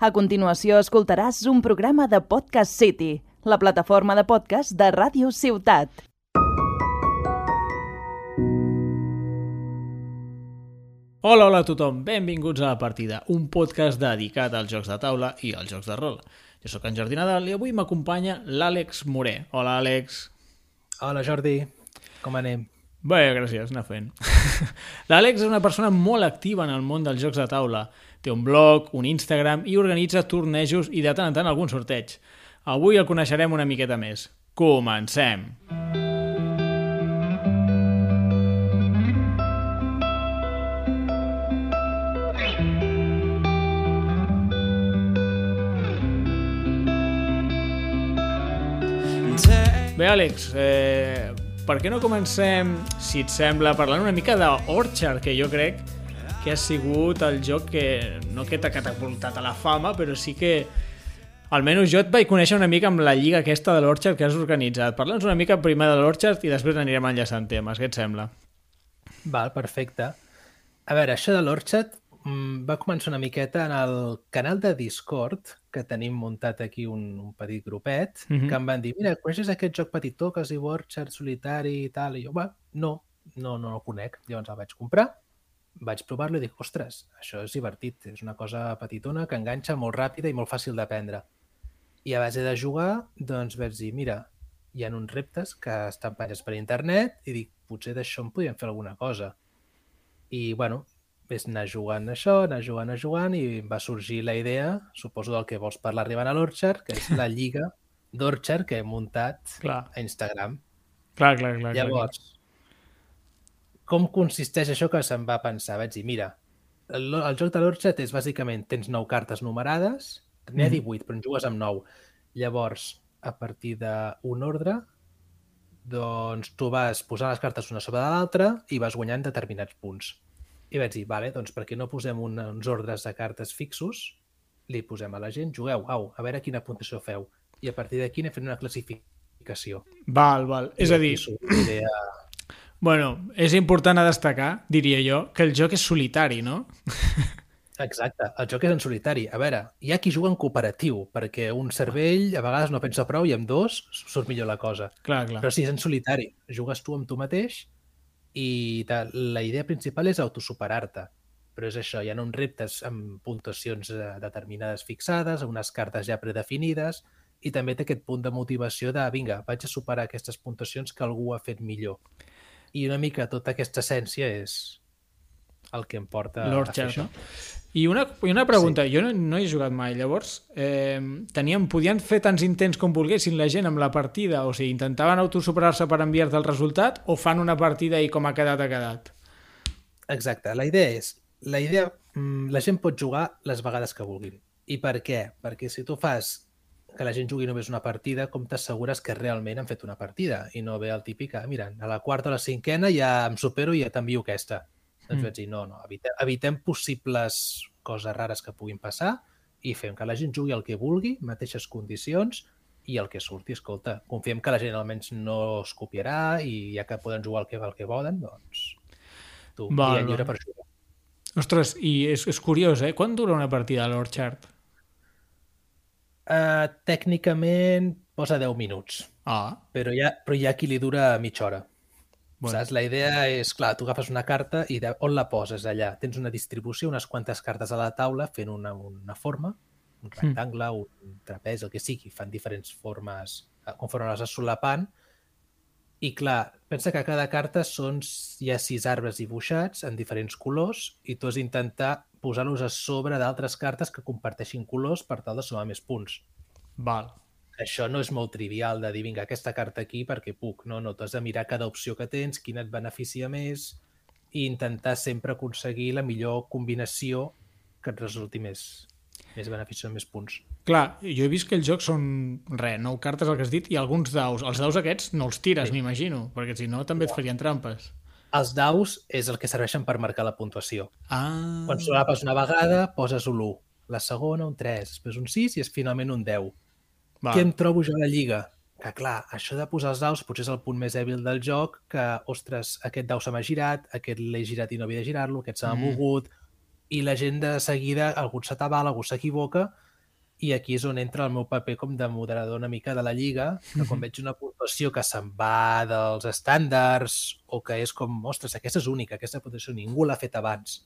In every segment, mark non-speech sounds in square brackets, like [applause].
A continuació escoltaràs un programa de Podcast City, la plataforma de podcast de Ràdio Ciutat. Hola, hola a tothom, benvinguts a La Partida, un podcast dedicat als jocs de taula i als jocs de rol. Jo sóc en Jordi Nadal i avui m'acompanya l'Àlex Moré. Hola, Àlex. Hola, Jordi. Com anem? Bé, gràcies, anar fent. [laughs] L'Àlex és una persona molt activa en el món dels jocs de taula. Té un blog, un Instagram i organitza tornejos i de tant en tant algun sorteig. Avui el coneixerem una miqueta més. Comencem! Bé, Àlex, eh, per què no comencem, si et sembla, parlant una mica d'Orchard, que jo crec que ha sigut el joc que no que t'ha catapultat a la fama, però sí que almenys jo et vaig conèixer una mica amb la lliga aquesta de l'Orchard que has organitzat. Parla'ns una mica primer de l'Orchard i després anirem enllaçant temes. Què et sembla? Val, perfecte. A veure, això de l'Orchard mm, va començar una miqueta en el canal de Discord, que tenim muntat aquí un, un petit grupet, mm. -hmm. que em van dir, mira, coneixes aquest joc petitó que es diu Orchard Solitari i tal? I jo, va, no, no, no el conec. Llavors el vaig comprar, vaig provar-lo i dic, ostres, això és divertit, és una cosa petitona que enganxa molt ràpida i molt fàcil d'aprendre. I a base de jugar, doncs vaig dir, mira, hi ha uns reptes que estan penjats per internet i dic, potser d'això en podríem fer alguna cosa. I, bueno, és anar jugant a això, anar jugant, anar jugant, i va sorgir la idea, suposo del que vols parlar arribant a l'Orchard, que és la [laughs] lliga d'Orchard que he muntat Clar, a Instagram. clar, clar. clar, clar. Llavors, com consisteix això que se'm va pensar? Vaig dir, mira, el, el joc de l'Orchard és bàsicament, tens 9 cartes numerades, n'hi ha Mhm. 18, però en jugues amb 9. Llavors, a partir d'un ordre, doncs tu vas posant les cartes una sobre l'altra i vas guanyant determinats punts. I vaig dir, vale, doncs per què no posem un, uns ordres de cartes fixos, li posem a la gent, jugueu, au, a veure quina puntuació feu. I a partir d'aquí anem fent una classificació. Val, val. És a dir, I idea bueno, és important a destacar, diria jo, que el joc és solitari, no? Exacte, el joc és en solitari. A veure, hi ha qui juga en cooperatiu, perquè un cervell a vegades no pensa prou i amb dos surt millor la cosa. Clar, clar. Però sí, és en solitari. Jugues tu amb tu mateix i la idea principal és autosuperar-te. Però és això, hi ha uns reptes amb puntuacions eh, determinades fixades, unes cartes ja predefinides, i també té aquest punt de motivació de, vinga, vaig a superar aquestes puntuacions que algú ha fet millor. I una mica tota aquesta essència és el que em porta a fer L'Orchard, això. no? I una, i una pregunta, sí. jo no, no he jugat mai, llavors eh, tenien, podien fer tants intents com volguessin la gent amb la partida, o sigui, intentaven autosuperar-se per enviar-te el resultat o fan una partida i com ha quedat, ha quedat? Exacte, la idea és, la idea, mm, la gent pot jugar les vegades que vulguin. I per què? Perquè si tu fas que la gent jugui només una partida, com t'assegures que realment han fet una partida i no ve el típic, ah, mira, a la quarta o la cinquena ja em supero i ja t'envio aquesta. Doncs Mm. vaig dir, no, no, evitem, evitem possibles coses rares que puguin passar i fem que la gent jugui el que vulgui, mateixes condicions, i el que surti, escolta, confiem que la gent almenys no es copiarà i ja que poden jugar el que, el que volen, doncs tu, Val, dia lliure per jugar. Ostres, i és, és curiós, eh? Quan dura una partida a l'Orchard? Uh, tècnicament posa 10 minuts, Ah, però hi, ha, però hi ha qui li dura mitja hora. Bueno. Saps? La idea és, clar, tu agafes una carta i de, on la poses allà? Tens una distribució, unes quantes cartes a la taula fent una, una forma, un rectangle, un trapezi, el que sigui, fan diferents formes eh, conforme les vas solapant i clar, pensa que cada carta són, hi ha sis arbres dibuixats en diferents colors i tu has d'intentar posar-los a sobre d'altres cartes que comparteixin colors per tal de sumar més punts val. això no és molt trivial de dir, vinga, aquesta carta aquí perquè puc. No, no, tu has de mirar cada opció que tens, quina et beneficia més i intentar sempre aconseguir la millor combinació que et resulti més, més benefici amb més punts. Clar, jo he vist que els jocs són, res, nou cartes el que has dit i alguns daus. Els daus aquests no els tires, Sí. m'imagino, perquè si no també et farien trampes. Els daus és el que serveixen per marcar la puntuació. Ah, Quan solapes una vegada, poses un 1, la segona un 3, després un 6 i és finalment un 10. val. Què em trobo jo a la Lliga? Que clar, això de posar els daus potser és el punt més dèbil del joc, que, ostres, aquest dau se m'ha girat, aquest l'he girat i no havia de girar-lo, aquest se m'ha Mm. mogut, i la gent de seguida, algú se t'avala, algú s'equivoca, i aquí és on entra el meu paper com de moderador una mica de la lliga, que quan veig una puntuació que se'n va dels estàndards o que és com, ostres, aquesta és única, aquesta puntuació ningú l'ha fet abans,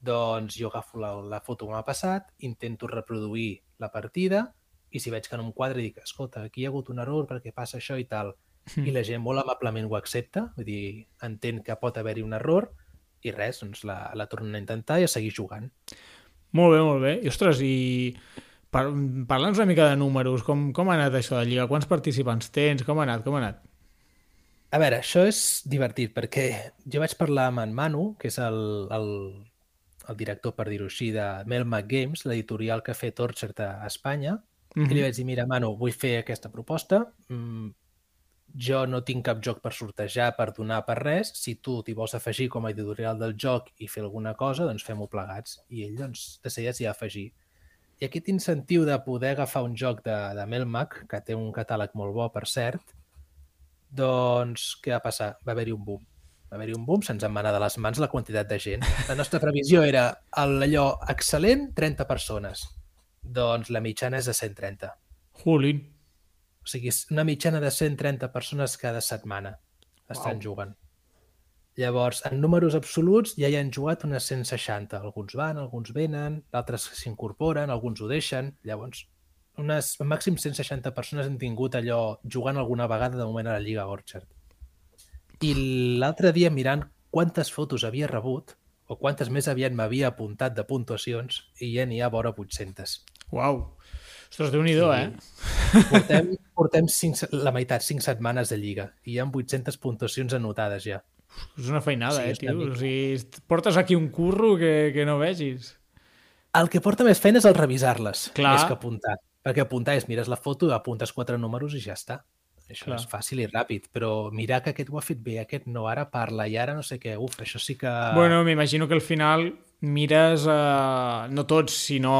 doncs jo agafo la, la foto que m'ha passat, intento reproduir la partida i si veig que no em quadra dic, escolta, aquí hi ha hagut un error perquè passa això i tal. I la gent molt amablement ho accepta, vull dir, entén que pot haver-hi un error i res, doncs la, la tornen a intentar i a seguir jugant. Molt bé, molt bé. I, ostres, i par parla'ns una mica de números. Com, com ha anat això de Lliga? Quants participants tens? Com ha anat? Com ha anat? A veure, això és divertit perquè jo vaig parlar amb en Manu, que és el, el, el director, per dir-ho així, de Melmac Games, l'editorial que ha fet Orchard a Espanya, mm -hmm. i li vaig dir, mira, Manu, vull fer aquesta proposta, mm, jo no tinc cap joc per sortejar, per donar per res, si tu t'hi vols afegir com a editorial del joc i fer alguna cosa, doncs fem-ho plegats. I ell doncs, decideix s'hi afegir. I aquest incentiu de poder agafar un joc de, de Melmac, que té un catàleg molt bo, per cert, doncs què va passar? Va haver-hi un boom. Va haver-hi un boom, se'ns en va anar de les mans la quantitat de gent. La nostra previsió era allò excel·lent, 30 persones. Doncs la mitjana és de 130. Jolín. O sigui, una mitjana de 130 persones cada setmana estan Uau. jugant. Llavors, en números absoluts ja hi han jugat unes 160. Alguns van, alguns venen, d'altres s'incorporen, alguns ho deixen. Llavors, unes màxim 160 persones han tingut allò jugant alguna vegada de moment a la Lliga Orchard. I l'altre dia mirant quantes fotos havia rebut o quantes més aviat m'havia apuntat de puntuacions i ja n'hi ha vora 800. Uau. Ostres, déu nhi sí. eh? Portem, portem cinc, la meitat, 5 setmanes de Lliga i hi ha 800 puntuacions anotades ja. És una feinada, Sí, eh, tio? O sigui, portes aquí un curro que, que no vegis. El que porta més feina és el revisar-les, més que apuntar. Perquè apuntar és mires la foto, apuntes quatre números i ja està. Això Clar. és fàcil i ràpid, però mirar que aquest ho ha fet bé, aquest no, ara parla i ara no sé què, uf, això sí que... Bueno, m'imagino que al final mires, eh, no tots, sinó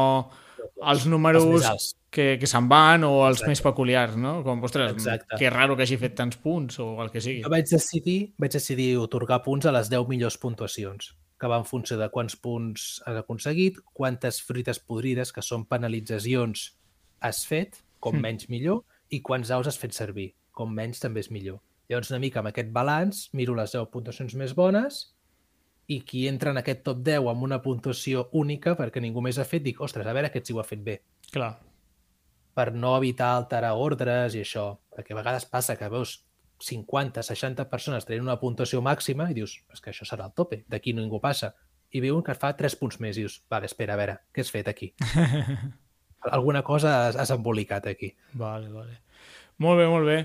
els números Els que, que se'n van o els Exacte. més peculiars, no? Com, ostres, Exacte. que raro que hagi fet tants punts o el que sigui. Jo vaig decidir, vaig decidir otorgar punts a les 10 millors puntuacions, que va en funció de quants punts has aconseguit, quantes fruites podrides, que són penalitzacions, has fet, com Mm. menys millor, i quants aus has fet servir, com menys també és millor. Llavors, una mica amb aquest balanç, miro les 10 puntuacions més bones i qui entra en aquest top 10 amb una puntuació única, perquè ningú més ha fet, dic, ostres, a veure aquest sí ho ha fet bé Clar. per no evitar alterar ordres i això, perquè a vegades passa que veus 50, 60 persones tenint una puntuació màxima i dius, és que això serà el tope, d'aquí ningú passa. I ve un que fa 3 punts més i dius, vale, espera, a veure, què has fet aquí? [laughs] Alguna cosa has, has embolicat aquí. Vale, vale. Molt bé, molt bé.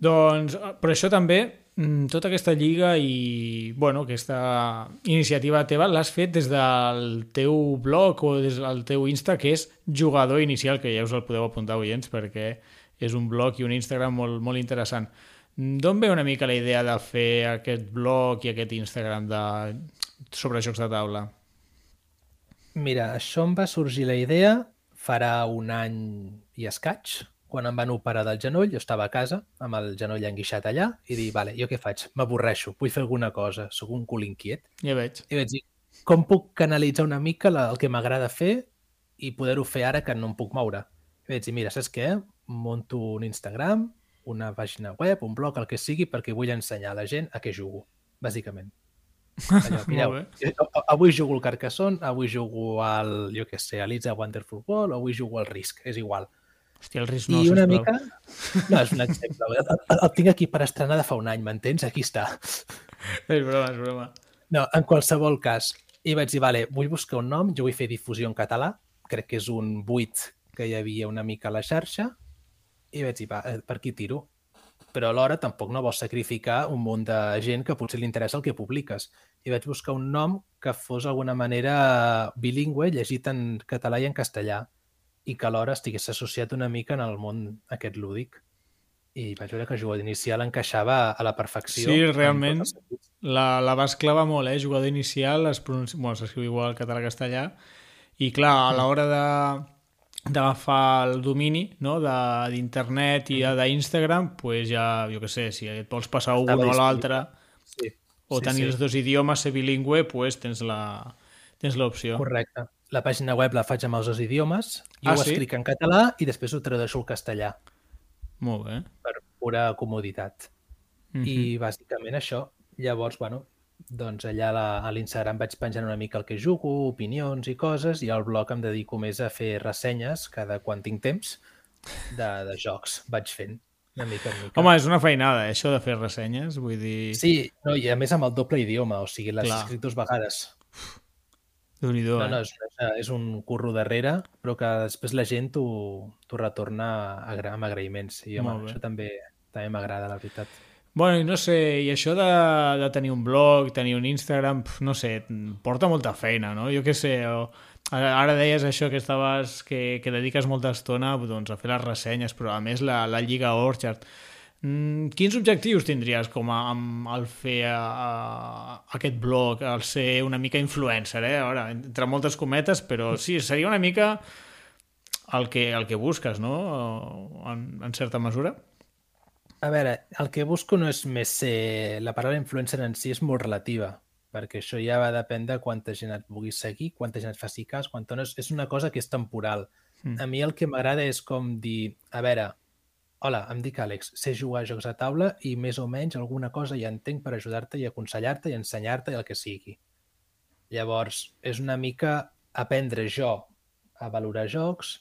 Doncs, eh, però això també, tota aquesta lliga i, bueno, aquesta iniciativa teva l'has fet des del teu blog o des del teu Insta, que és Jugador Inicial, que ja us el podeu apuntar, oients, perquè és un blog i un Instagram molt, molt interessant. D'on ve una mica la idea de fer aquest blog i aquest Instagram de... sobre jocs de taula? Mira, això em va sorgir la idea farà un any i escaig, quan em van operar del genoll, jo estava a casa amb el genoll enguixat allà i dic, vale, jo què faig? M'avorreixo, vull fer alguna cosa, sóc un cul inquiet. Ja veig. I vaig dir, com puc canalitzar una mica la, el que m'agrada fer i poder-ho fer ara que no em puc moure? I vaig dir, mira, saps què? Monto un Instagram, una pàgina web, un blog, el que sigui, perquè vull ensenyar a la gent a què jugo, bàsicament. Allò, [laughs] mireu, avui jugo al Carcassonne, avui jugo al, jo què sé, a l'Itza Wonderful World, avui jugo al Risk, és igual. Hòstia, el risc No, I una sisplau. mica... [laughs] No, és un exemple. El, el, el tinc aquí per estrenar de fa un any, m'entens? Aquí està. És broma, és broma. No, en qualsevol cas. I vaig dir, vale, vull buscar un nom, jo vull fer difusió en català, crec que és un buit que hi havia una mica a la xarxa, i vaig dir, va, eh, per aquí tiro. Però alhora tampoc no vols sacrificar un munt de gent que potser li interessa el que publiques. I vaig buscar un nom que fos d'alguna manera bilingüe, llegit en català i en castellà, i que alhora estigués associat una mica en el món aquest lúdic. I vaig veure que jugador inicial encaixava a la perfecció. Sí, en realment. La, la vas clavar molt, eh? Jugador inicial, es pronuncia... bueno, s'escriu igual català-castellà, i clar, a l'hora de d'agafar el domini no? de- d'internet i d'Instagram, pues ja, jo què sé, si et vols passar un Estava o l'altre Sí, o sí, tenir sí. els dos idiomes, ser bilingüe, pues tens la tens l'opció. Correcte. La pàgina web la faig amb els dos idiomes, jo Ah, ho sí? escric en català i després ho tradueixo al castellà Molt bé. per pura comoditat. Mhm. I bàsicament això. Llavors, bueno, doncs allà la- a l'Instagram vaig penjant una mica el que jugo, opinions i coses, i al blog em dedico més a fer ressenyes cada quan tinc temps de, de jocs. Vaig fent una mica en mica. Home, és una feinada, eh, això de fer ressenyes, vull dir... Sí, no, i a més amb el doble idioma, o sigui, l'has Clar. escrit dues vegades. Déu nhi No, eh? no, és, és un curro darrere, però que després la gent t'ho retorna agra- amb agraïments. I home, això també també m'agrada, la veritat. Bueno, i no sé, i això de, de tenir un blog, tenir un Instagram, pf, no sé, porta molta feina, no? Jo què sé, o, ara deies això que estaves, que, que dediques molta estona doncs, a fer les ressenyes, però a més la, la Lliga Orchard. Mm, quins objectius tindries com a, amb el fer a, a, aquest blog, el ser una mica influencer, eh? Ara, entre moltes cometes, però sí, seria una mica el que, el que busques, no? En, en certa mesura. A veure, el que busco no és més ser... La paraula influencer en si és molt relativa, perquè això ja va dependre de quanta gent et vulgui seguir, quanta gent et faci cas, quanta no. És una cosa que és temporal. Mm. A mi el que m'agrada és com dir, a veure, hola, em dic Àlex, sé jugar a jocs a taula i més o menys alguna cosa ja entenc per ajudar-te i aconsellar-te i ensenyar-te i el que sigui. Llavors, és una mica aprendre jo a valorar jocs,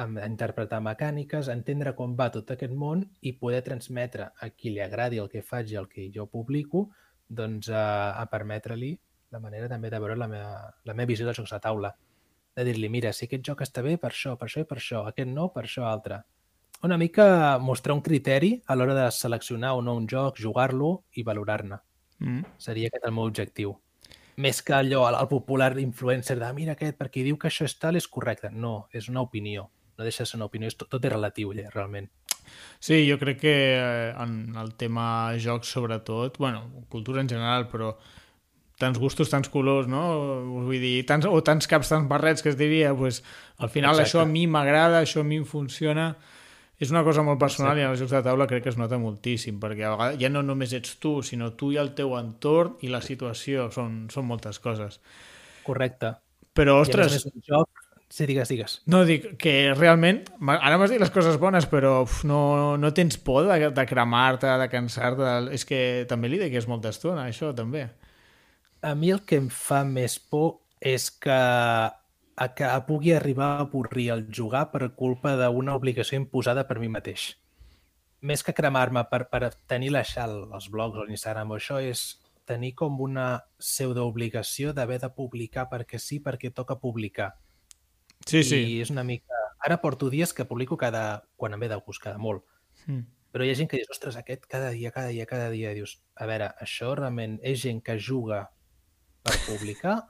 a interpretar mecàniques, a entendre com va tot aquest món i poder transmetre a qui li agradi el que faig i el que jo publico, doncs a, a permetre-li la manera també de veure la meva, la meva visió dels jocs de taula. De dir-li, mira, si aquest joc està bé per això, per això i per això, aquest no, per això altre. Una mica mostrar un criteri a l'hora de seleccionar o no un joc, jugar-lo i valorar-ne. Mm. Seria aquest el meu objectiu. Més que allò, el, popular influencer de mira aquest, perquè diu que això és tal, és correcte. No, és una opinió. No deixa de ser una opinió, és tot, tot és relatiu, ja, realment. Sí, jo crec que eh, en el tema jocs sobretot, bueno, cultura en general, però tants gustos, tants colors, no? Vull dir, tants, o tants caps, tants barrets, que es diria, pues, al final Exacte. això a mi m'agrada, això a mi em funciona, és una cosa molt personal Exacte. i en els jocs de taula crec que es nota moltíssim, perquè a vegades ja no només ets tu, sinó tu i el teu entorn i la situació, són, són moltes coses. Correcte. Però, I a més a ostres, més, un joc... Sí, digues, digues. no, dic que realment, ara m'has dit les coses bones, però uf, no, no tens por de, de cremar-te, de cansar-te. És que també li dediques molta estona, això, també. A mi el que em fa més por és que, a que pugui arribar a avorrir el jugar per culpa d'una obligació imposada per mi mateix. Més que cremar-me per, per tenir la xal, els blogs o l'Instagram o això, és tenir com una pseudoobligació d'haver de publicar perquè sí, perquè toca publicar. Sí, sí. I és una mica... Ara porto dies que publico cada... quan em ve de gust, cada molt. Mm. Però hi ha gent que dius, ostres, aquest cada dia, cada dia, cada dia, dius, a veure, això realment és gent que juga per publicar?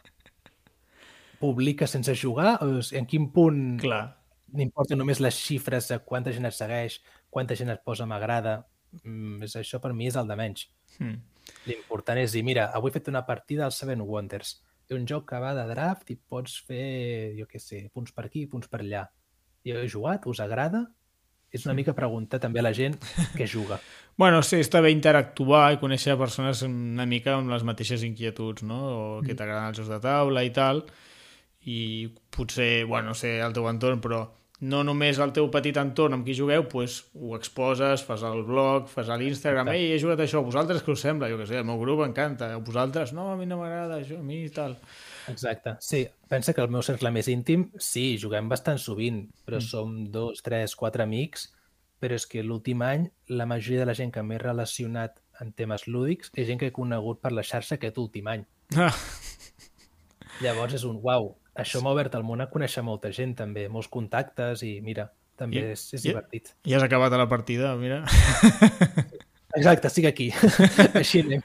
Publica sense jugar? O sigui, en quin punt Clar. n'importa només les xifres de quanta gent et segueix, quanta gent et posa m'agrada? Mm, això per mi és el de menys. Mm. L'important és dir, mira, avui he fet una partida al Seven Wonders. És un joc que va de draft i pots fer, jo què sé, punts per aquí, punts per allà. I heu jugat? Us agrada? És una mica preguntar també a la gent què juga. [laughs] Bueno, sí, està bé interactuar i conèixer persones una mica amb les mateixes inquietuds, no? O que t'agraden els jocs de taula i tal. I potser, bueno, no sé, el teu entorn, però no només el teu petit entorn amb qui jugueu, pues, ho exposes, fas el blog, fas a l'Instagram, ei, he jugat això, a vosaltres què us sembla? Jo què sé, el meu grup m'encanta, a vosaltres, no, a mi no m'agrada això, a mi i tal. Exacte. Sí, pensa que el meu cercle més íntim, sí, juguem bastant sovint, però Mm. mm. som dos, tres, quatre amics, però és que l'últim any la majoria de la gent que m'he relacionat en temes lúdics és gent que he conegut per la xarxa aquest últim any. Ah, Llavors és un uau, això m'ha obert el món a conèixer molta gent també, molts contactes i mira, també I- és, és i- divertit. ja has acabat a la partida, mira. Exacte, estic aquí. [laughs] Així anem.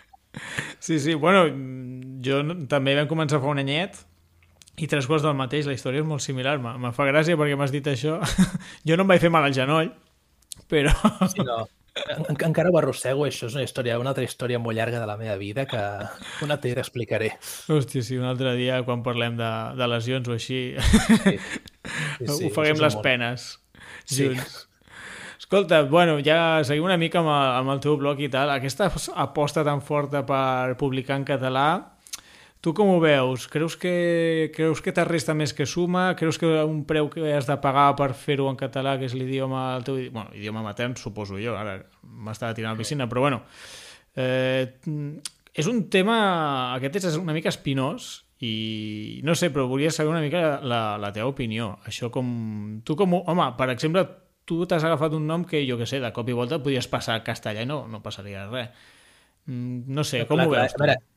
Sí, sí, bueno, jo també vam començar fa un anyet i tres quarts del mateix, la història és molt similar. Me, me fa gràcia perquè m'has dit això. [laughs] jo no em vaig fer mal al genoll, però... Sí, no. En, encara ho arrossego, això és una història, una altra història molt llarga de la meva vida que un altre dia t'explicaré. Hòstia, sí, un altre dia quan parlem de, de lesions o així, Sí. Sí, ho sí, és les món. penes Sí. junts. Escolta, bueno, ja seguim una mica amb el, amb el teu blog i tal. Aquesta aposta tan forta per publicar en català, Tu com ho veus? Creus que, creus que t'arresta més que suma? Creus que un preu que has de pagar per fer-ho en català, que és l'idioma el teu bueno, idioma matern, suposo jo, ara m'estava tirant a la piscina, però bueno, eh, és un tema, aquest és una mica espinós i no sé, però volia saber una mica la, la teva opinió. Això com... Tu com... Home, per exemple, tu t'has agafat un nom que, jo que sé, de cop i volta podies passar a castellà i no, no passaria res. Mm, no sé, com clar, ho veus? Clar, a veure,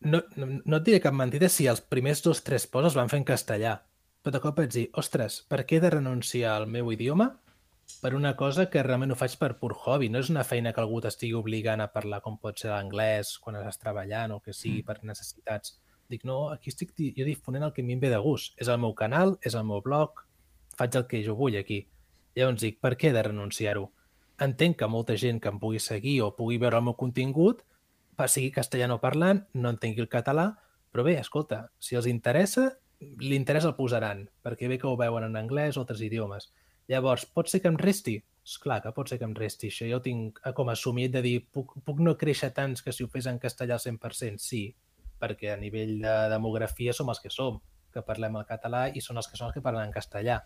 no, no, no et diré cap mentida si els primers dos tres poses van fer en castellà. Però de cop vaig dir, ostres, per què he de renunciar al meu idioma per una cosa que realment ho faig per pur hobby? No és una feina que algú t'estigui obligant a parlar com pot ser l'anglès quan estàs treballant o que sigui mm. per necessitats. Dic, no, aquí estic jo difonent el que a mi em ve de gust. És el meu canal, és el meu blog, faig el que jo vull aquí. Llavors dic, per què he de renunciar-ho? Entenc que molta gent que em pugui seguir o pugui veure el meu contingut sigui castellano parlant, no entengui el català, però bé, escolta, si els interessa, l'interès el posaran, perquè bé que ho veuen en anglès o altres idiomes. Llavors, pot ser que em resti? És clar que pot ser que em resti això. Jo tinc com assumit de dir, puc, puc no créixer tants que si ho fes en castellà al 100%? Sí, perquè a nivell de demografia som els que som, que parlem el català i són els que són els que parlen en castellà.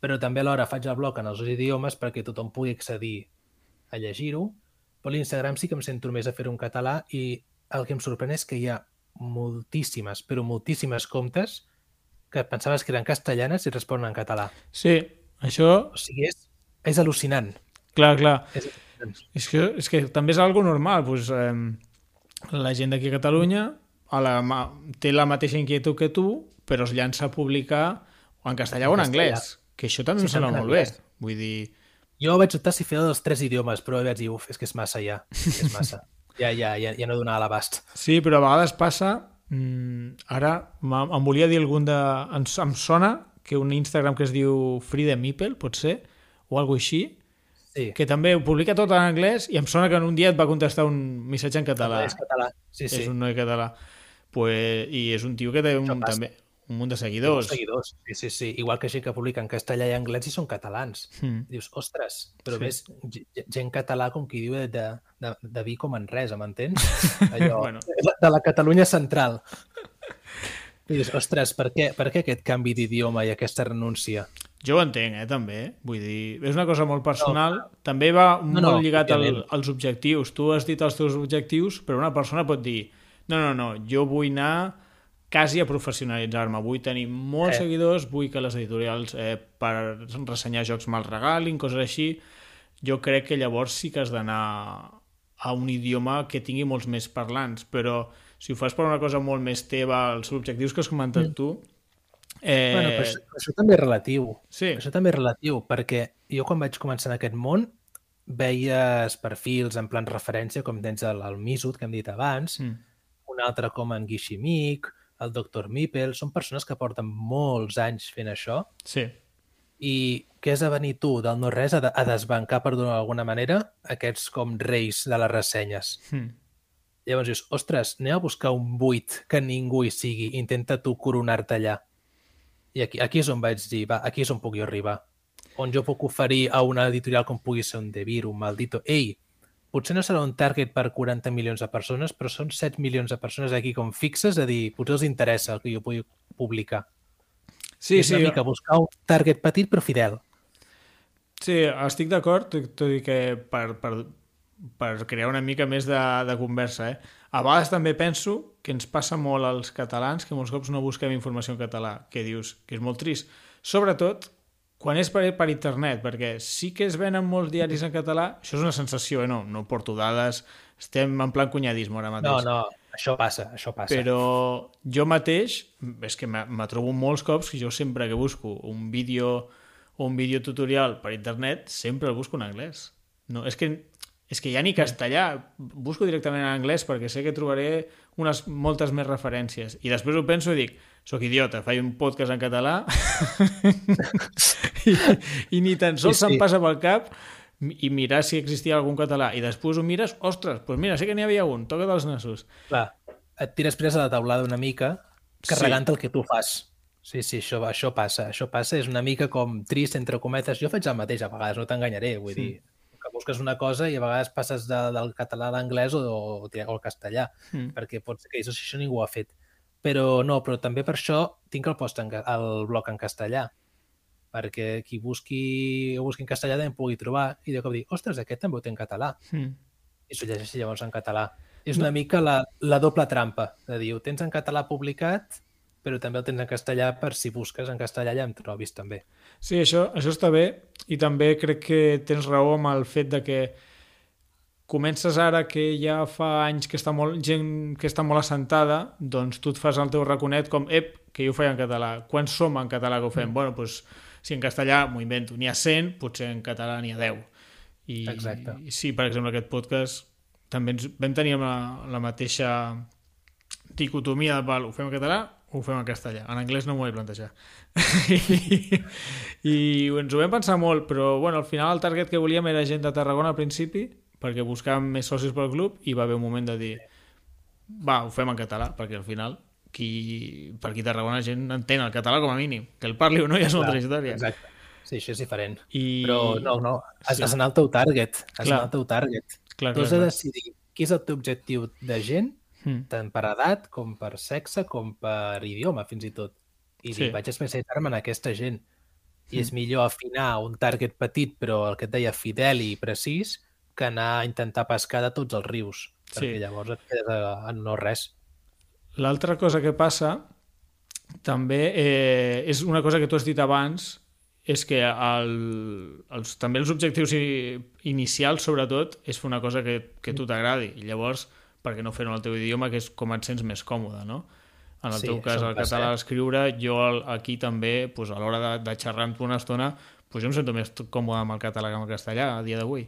Però també alhora faig el blog en els idiomes perquè tothom pugui accedir a llegir-ho, però l'Instagram sí que em sento més a fer un català i el que em sorprèn és que hi ha moltíssimes, però moltíssimes comptes que pensaves que eren castellanes i responen en català. Sí, això... O sigui, és, és al·lucinant. Clar, clar. És, és, que, és que també és algo normal. Pues, eh, la gent d'aquí a Catalunya a la, té la mateixa inquietud que tu, però es llança a publicar en castellà o en anglès, que això també sí, em sembla molt bé. Vull dir... Jo vaig optar si feia dels tres idiomes, però vaig dir, uf, és que és massa ja, és massa. [laughs] ja, ja, ja, ja no donava l'abast. Sí, però a vegades passa... Mmm, ara em volia dir algun de... Em, em sona que un Instagram que es diu the Meeple, pot ser, o alguna així, sí. que també ho publica tot en anglès i em sona que en un dia et va contestar un missatge en català. És català, sí, sí. És un noi català. Pues, I és un tio que té un, també, un munt de seguidors. seguidors, sí, sí, sí. Igual que gent que publica en castellà i anglès i són catalans. Mm. Dius, ostres, però sí. ves gent català com qui diu de, de, de, de vi com en res, m'entens? [laughs] Allò, bueno. de la Catalunya central. I dius, ostres, per què, per què aquest canvi d'idioma i aquesta renúncia? Jo ho entenc, eh, també. Vull dir, és una cosa molt personal. No, també va no, molt no, lligat al, als objectius. Tu has dit els teus objectius, però una persona pot dir no, no, no, jo vull anar quasi a professionalitzar-me. Vull tenir molts eh. seguidors, vull que les editorials eh, per ressenyar jocs me'ls regalin, coses així. Jo crec que llavors sí que has d'anar a un idioma que tingui molts més parlants, però si ho fas per una cosa molt més teva, els objectius que has comentat mm. tu, Eh... Bueno, però això, això també és relatiu. Sí. Això també és relatiu, perquè jo quan vaig començar en aquest món veies perfils en plan referència, com tens el, el Misut, que hem dit abans, mm. un altre com en Guiximic, el Dr. Mipel, són persones que porten molts anys fent això. Sí. I què has de venir tu del no-res a, de, a desbancar, per d'alguna manera, aquests com reis de les ressenyes. Mm. Llavors dius, ostres, anem a buscar un buit que ningú hi sigui, intenta tu coronar-te allà. I aquí, aquí és on vaig dir, va, aquí és on puc jo arribar. On jo puc oferir a una editorial com pugui ser un Devir, un Maldito. Ei, potser no serà un target per 40 milions de persones, però són 7 milions de persones aquí com fixes, a dir, potser els interessa el que jo pugui publicar. Sí, és sí. una mica buscar un target petit però fidel. Sí, estic d'acord, tot i que per, per, per crear una mica més de, de conversa, eh? A vegades també penso que ens passa molt als catalans que molts cops no busquem informació en català, que dius que és molt trist. Sobretot quan és per, per internet, perquè sí que es venen molts diaris en català, això és una sensació, eh? no, no porto dades, estem en plan cunyadisme ara mateix. No, no, això passa, això passa. Però jo mateix, és que me trobo molts cops que jo sempre que busco un vídeo un vídeo tutorial per internet, sempre el busco en anglès. No, és que és que ja ni castellà, busco directament en anglès perquè sé que trobaré unes moltes més referències. I després ho penso i dic, sóc idiota, faig un podcast en català [laughs] I, i ni tan sols sí, sí. se'm passa pel cap i mirar si existia algun català. I després ho mires, ostres, doncs mira, sé que n'hi havia un, toca dels nassos. Clar, et tires presa a la taulada una mica carregant sí. el que tu fas. Sí, sí, això, això passa. Això passa, és una mica com trist, entre cometes. Jo faig el mateix a vegades, no t'enganyaré, vull sí. dir, busques una cosa i a vegades passes de, del català a l'anglès o, o, o al castellà, Mm. perquè pot ser que això, això ningú ho ha fet. Però no, però també per això tinc el post en, el blog en castellà, perquè qui busqui, ho busqui en castellà també pugui trobar i de cop dir, ostres, aquest també ho té en català Mm. i s'ho llegeixi llavors en català. És una mica la, la doble trampa, de dir, ho tens en català publicat, però també el tens en castellà per si busques en castellà ja em trobis també. Sí, això, això està bé i també crec que tens raó amb el fet de que comences ara que ja fa anys que està molt, gent que està molt assentada, doncs tu et fas el teu raconet com, ep, que jo ho feia en català. Quants som en català que ho fem? Mm. Bueno, doncs, si en castellà m'ho invento, n'hi ha 100, potser en català n'hi ha 10. I, Exacte. I sí, per exemple, aquest podcast també ens vam tenir la, la mateixa dicotomia de, val, ho fem en català ho fem en castellà. En anglès no m'ho he plantejat. [laughs] I, I ens ho vam pensar molt, però bueno, al final el target que volíem era gent de Tarragona al principi, perquè buscàvem més socis pel club i va haver un moment de dir va, ho fem en català, perquè al final qui, per aquí a Tarragona la gent entén el català com a mínim. Que el parli o no ja és una altra història. Exacte. Sí, això és diferent. I... Però no, no, has, Sí. has d'anar al teu target. Has Clar. d'anar al teu target. Clar, Tu clar, has de clar. decidir qui és el teu objectiu de gent, Mm. tant per edat, com per sexe, com per idioma, fins i tot. I Sí. vaig especialitzar-me en aquesta gent. I és millor afinar un target petit, però el que et deia fidel i precís, que anar a intentar pescar de tots els rius. Sí. Perquè llavors et quedes a no res. L'altra cosa que passa també eh, és una cosa que tu has dit abans és que el, els, també els objectius inicials, sobretot, és fer una cosa que, que a tu t'agradi. I llavors, per què no fer-ho en el teu idioma, que és com et sents més còmode, no? En el Sí, teu cas, el català eh? escriure, jo aquí també, doncs, a l'hora de, de xerrar amb tu una estona, doncs jo em sento més còmode amb el català que amb el castellà a dia d'avui.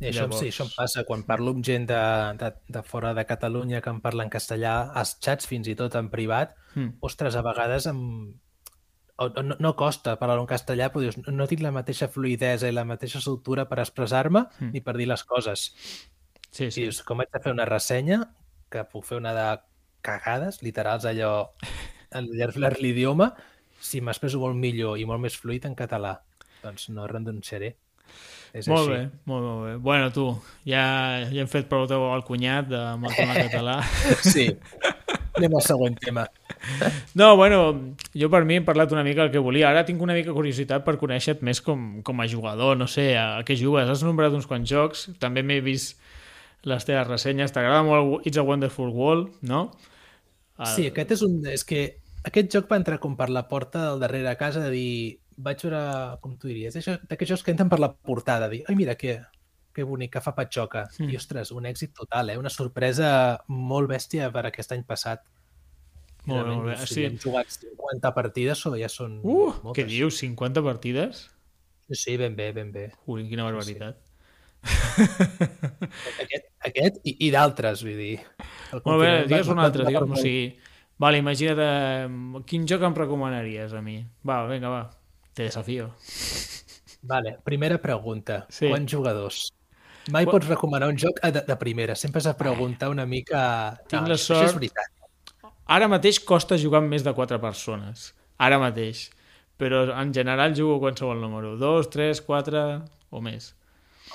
I això, Llavors- sí, això em passa quan parlo amb gent de, de, de fora de Catalunya que em parla en castellà, als xats fins i tot en privat, Mm. ostres, a vegades em... no, no costa parlar en castellà, però dius, no tinc la mateixa fluidesa i la mateixa soltura per expressar-me Mm. ni per dir les coses. Sí, Sí. Dius, com haig de fer una ressenya, que puc fer una de cagades, literals, allò, de l'idioma, si m'expresso molt millor i molt més fluid en català, doncs no renunciaré. És Molt així. bé, molt, molt bé. Bueno, tu, ja, ja hem fet prou teu al cunyat de, amb el tema català. [laughs] Sí. Anem al següent tema. [laughs] No, bueno, jo per mi he parlat una mica el que volia. Ara tinc una mica curiositat per conèixer-te més com, com a jugador, no sé, a, a què jugues. Has nombrat uns quants jocs, també m'he vist les teves ressenyes. T'agrada molt It's a Wonderful World, no? El- Sí, aquest és un... És que aquest joc va entrar com per la porta del darrere a casa de dir... Vaig veure, com tu diries, d'aquests jocs que entren per la portada, de dir, ai, mira, que, que bonic, que fa patxoca. Mm. I, ostres, un èxit total, eh? Una sorpresa molt bèstia per aquest any passat. Molt bé, molt bé. Sí. hem jugat 50 partides o ja són Uh, moltes. què dius? 50 partides? Sí, ben bé, ben bé. Ui, quina barbaritat. Aquest, aquest i, i d'altres, vull dir. Molt bé, digues un altre, digues, o sigui, vale, imagina't, eh, quin joc em recomanaries a mi? Va, vinga, va, te desafío. Vale, primera pregunta. Sí. Quants jugadors? Mai Qua- pots recomanar un joc eh, de, de primera. Sempre has de preguntar una mica... Tinc No, la això sort- és veritat. Ara mateix costa jugar amb més de 4 persones. Ara mateix. Però en general jugo qualsevol número. 2, 3, 4 o més.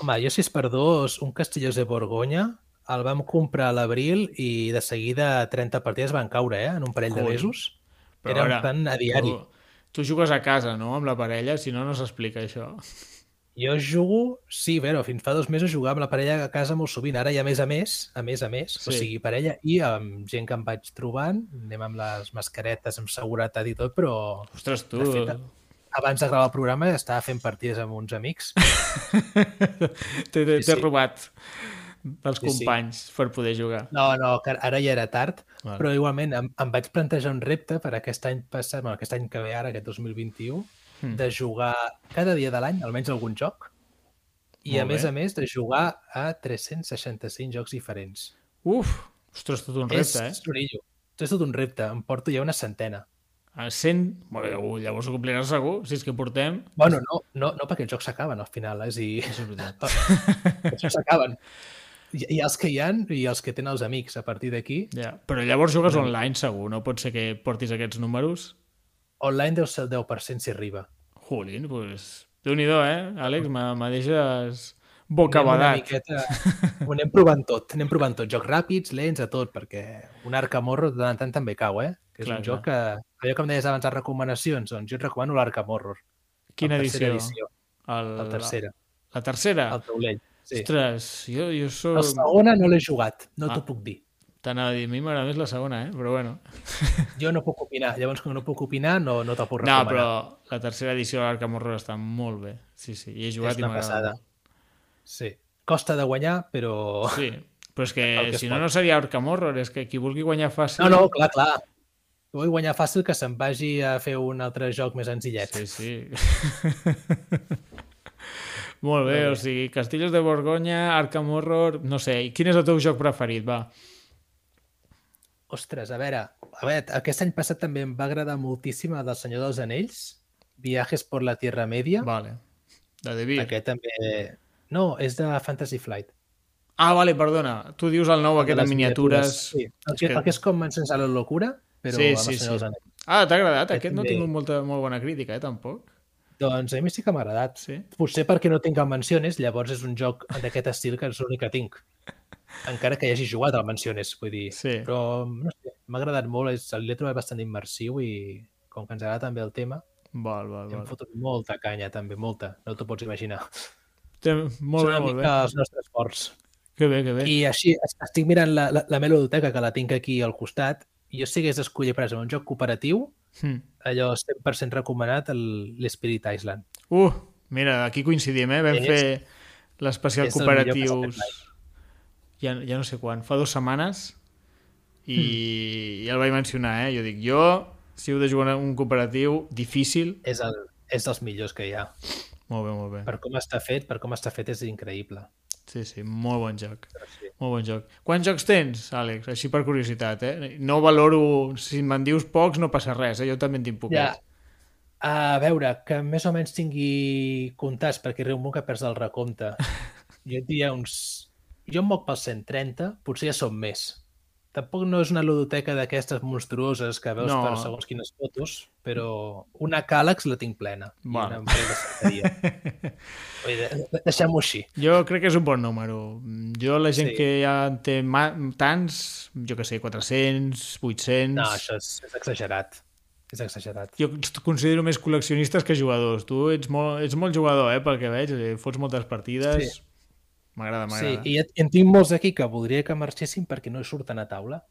Home, jo si és per dos, un Castellós de Borgonya, el vam comprar a l'abril i de seguida 30 partides van caure, eh? En un parell de Joder. mesos. Però Era ara, plan a diari. Tu, tu jugues a casa, no?, amb la parella, si no, no s'explica això. Jo jugo, sí, bueno, fins fa dos mesos jugava amb la parella a casa molt sovint. Ara ja a més a més, a més a més, Sí. o sigui, parella i amb gent que em vaig trobant, anem amb les mascaretes, amb seguretat i tot, però Ostres, tu... De fet, abans de gravar el programa estava fent partides amb uns amics. [laughs] T'he sí, sí. robat dels Sí, sí. companys per poder jugar. No, no, que ara ja era tard, Vale. però igualment em, em vaig plantejar un repte per aquest any passat, bueno, aquest any que ve ara, aquest 2021, Mm. de jugar cada dia de l'any, almenys algun joc, i Molt a més bé. a més de jugar a 365 jocs diferents. Uf, ostres, tot un repte, eh? és. És tot un repte, em porto ja una centena. A 100... Bueno, llavors ho compliràs segur, si és que portem... Bueno, no, no, no perquè els jocs s'acaben al final, eh? és a dir, [laughs] els jocs s'acaben. Hi, hi ha els que hi han i els que tenen els amics a partir d'aquí. Ja. Però llavors jugues online, segur. No pot ser que portis aquests números. Online deu ser el 10% si arriba. Jolín, doncs... Déu-n'hi-do, eh, Àlex? Me deixes... bocabadat. Anem miqueta... Ho anem provant tot, anem provant tot. Jocs ràpids, lents, a tot, perquè un Arcamorro de tant tant també cau, eh? Que és Clar, un joc que... Allò que em deies abans de recomanacions, doncs jo et recomano l'Arcamorro. Quina la edició? edició. El, La tercera, La, la tercera? el taulell. Sí. Ostres, jo, jo La soc... segona no l'he jugat, no Ah. t'ho puc dir. T'anava a dir, a mi m'agrada més la segona, eh? Però bueno. [laughs] Jo no puc opinar, llavors com no puc opinar no, no te'l puc No, recomanar. però la tercera edició de l'Arkham Horror està molt bé. Sí, sí, i he jugat és i una m'agrada. Sí. Costa de guanyar, però... Sí, però és que, [laughs] que si no, pot. no seria Arkham Horror, és que qui vulgui guanyar fàcil... No, no, clar, clar. Vull guanyar fàcil que se'n vagi a fer un altre joc més senzillet. Sí, sí. [laughs] Molt bé, o sigui, Castillos de Borgonya, Arkham Horror... No sé, i quin és el teu joc preferit, va? Ostres, a veure, a veure, aquest any passat també em va agradar moltíssim el del Senyor dels Anells, Viajes por la Tierra Media. Vale. De Beer. Aquest també... No, és de Fantasy Flight. Ah, vale, perdona. Tu dius el nou aquest De les miniatures... Sí, el que, el que és com a la locura, però Sí, sí, sí. Ah, t'ha agradat? Aquest Aquest no ha tingut molta, molt bona crítica, eh, tampoc. Doncs a mi sí que m'ha agradat. Sí. Potser perquè no tinc el Mansiones, llavors és un joc d'aquest estil que és l'únic que tinc. Encara que hi hagi jugat al Mansiones, vull dir. Sí. Però no sé, m'ha agradat molt, l'he trobat bastant immersiu i com que ens agrada també el tema, Val, val, hem val. fotut molta canya també, molta, no t'ho pots imaginar. Molt bé, molt bé. els nostres forts. Que bé, que bé. I així, es- estic mirant la, la, la melodoteca que la tinc aquí al costat, jo si hagués d'escollir, per exemple, un joc cooperatiu, Hm. allò 100% recomanat, el- l'Spirit Island. Uh, mira, aquí coincidim, eh? Vam És- fer l'especial cooperatius ja, ja no sé quan, fa dues setmanes i Hmm. ja el vaig mencionar, eh? Jo dic, jo, si heu de jugar un cooperatiu difícil, És, el, és dels millors que hi ha. Molt bé, molt bé. Per com està fet, per com està fet és increïble. Sí, sí, molt bon joc. Sí. Molt bon joc. Quants jocs tens, Àlex? Així per curiositat, eh? No valoro... Si me'n dius pocs no passa res, eh? Jo també en tinc Ja, poquets. a veure, que més o menys tingui comptats, perquè un moment que perds el recompte. [laughs] Jo et diria uns... Jo em moc pels 130, potser ja són més. Tampoc no és una ludoteca d'aquestes monstruoses que veus No. per segons quines fotos, però una càlex la tinc plena. I Val. una parell [laughs] de Deixem-ho així. Jo crec que és un bon número. Jo, la gent Sí. que ja en té tants, jo que sé, 400, 800... No, això és, és exagerat. És exagerat. Jo ens considero més col·leccionistes que jugadors. Tu ets molt, ets molt jugador, eh, pel que veig. Fots moltes partides. Sí. M'agrada, Sí, m'agrada. et- i en tinc molts aquí que voldria que marxessin perquè no surten a taula.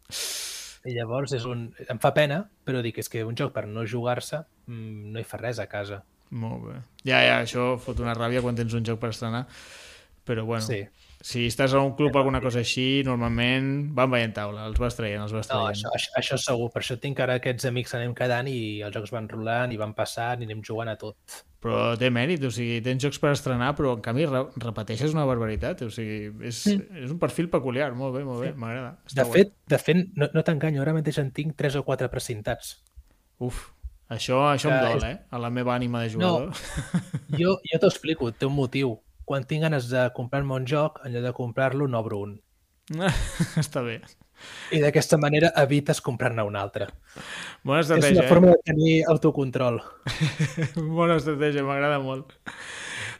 I llavors és un... em fa pena, però dic, és que un joc per no jugar-se mm, no hi fa res a casa. Molt bé. Ja, ja, això fot una ràbia quan tens un joc per estrenar. Però bueno, Sí. Si estàs a un club o alguna cosa així, normalment van veient taula, els vas traient, els vas No, traient. això, això, això segur. Per això tinc ara aquests amics anem quedant i els jocs van rolant i van passant i anem jugant a tot. Però té mèrit, o sigui, tens jocs per estrenar, però en canvi re repeteixes una barbaritat, o sigui, és, és un perfil peculiar, molt bé, molt bé, m'agrada. Està De guai. fet, de fet no, no t'enganyo, ara mateix en tinc 3 o 4 precintats. Uf, això, això em Que dol, és- eh? A la meva ànima de jugador. [laughs] Jo, jo t'ho explico, té un motiu. Quan tinc ganes de comprar-me un joc, en lloc de comprar-lo, n'obro un. [laughs] Està bé. I d'aquesta manera evites comprar-ne un altre. Bona És estratègia, una forma de tenir autocontrol. eh? [laughs] Bona estratègia, m'agrada molt.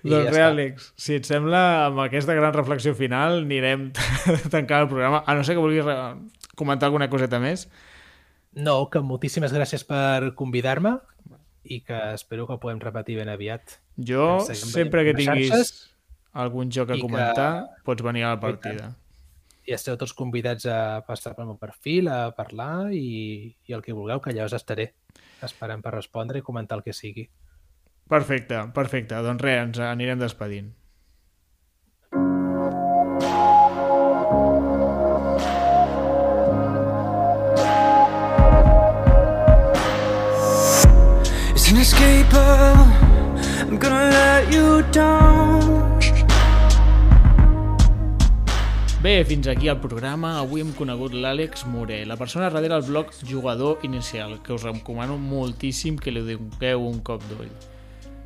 I doncs ja bé. Àlex, si et sembla, amb aquesta gran reflexió final anirem [laughs] tancant el programa, a no ser que vulguis re- comentar alguna coseta més. No, que moltíssimes gràcies per convidar-me i que espero que ho podem repetir ben aviat. Jo, sempre que tinguis xarxes algun joc a i que- comentar, pots venir a la partida. I esteu tots convidats a passar pel meu perfil, a parlar i, i el que vulgueu, que allà us estaré esperant per respondre i comentar el que sigui. Perfecte, perfecte. Doncs res, ens anirem despedint. It's inescapable. I'm gonna let you down. Fins aquí el programa. Avui hem conegut l'Àlex Moré, la persona darrere del blog Jugador Inicial, que us recomano moltíssim que li donem un cop d'ull.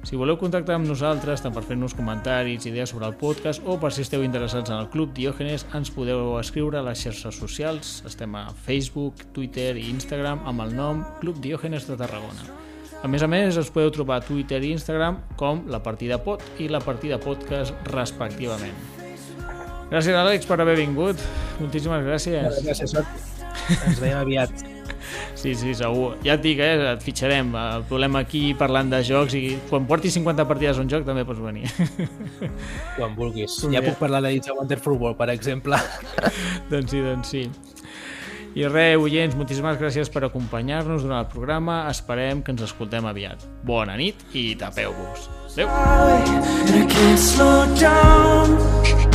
Si voleu contactar amb nosaltres, tant per fer-nos comentaris, idees sobre el podcast o per si esteu interessats en el Club Diògenes, ens podeu escriure a les xarxes socials. Estem a Facebook, Twitter i Instagram amb el nom Club Diògenes de Tarragona. A més a més, us podeu trobar a Twitter i Instagram com la partida pot i la partida podcast respectivament. Gràcies, Àlex, per haver vingut. Moltíssimes gràcies. Gràcies, Sot. Ens veiem aviat. [laughs] Sí, sí, segur. Ja et dic, eh, et fitxarem. El problema aquí parlant de jocs i quan portis 50 partides a un joc també pots venir. [laughs] Quan vulguis. Ja bé. puc parlar de It's a Wonderful World, per exemple. [laughs] doncs sí, doncs sí. I res, oients, moltíssimes gràcies per acompanyar-nos durant el programa. Esperem que ens escoltem aviat. Bona nit i tapeu-vos. Adéu. and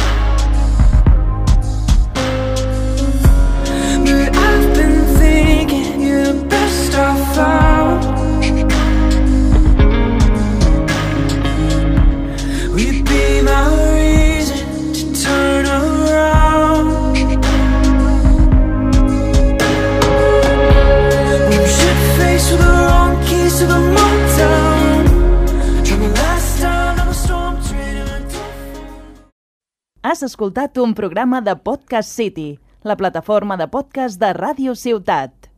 Has escoltat un programa de Podcast City, la plataforma de podcast de Ràdio Ciutat.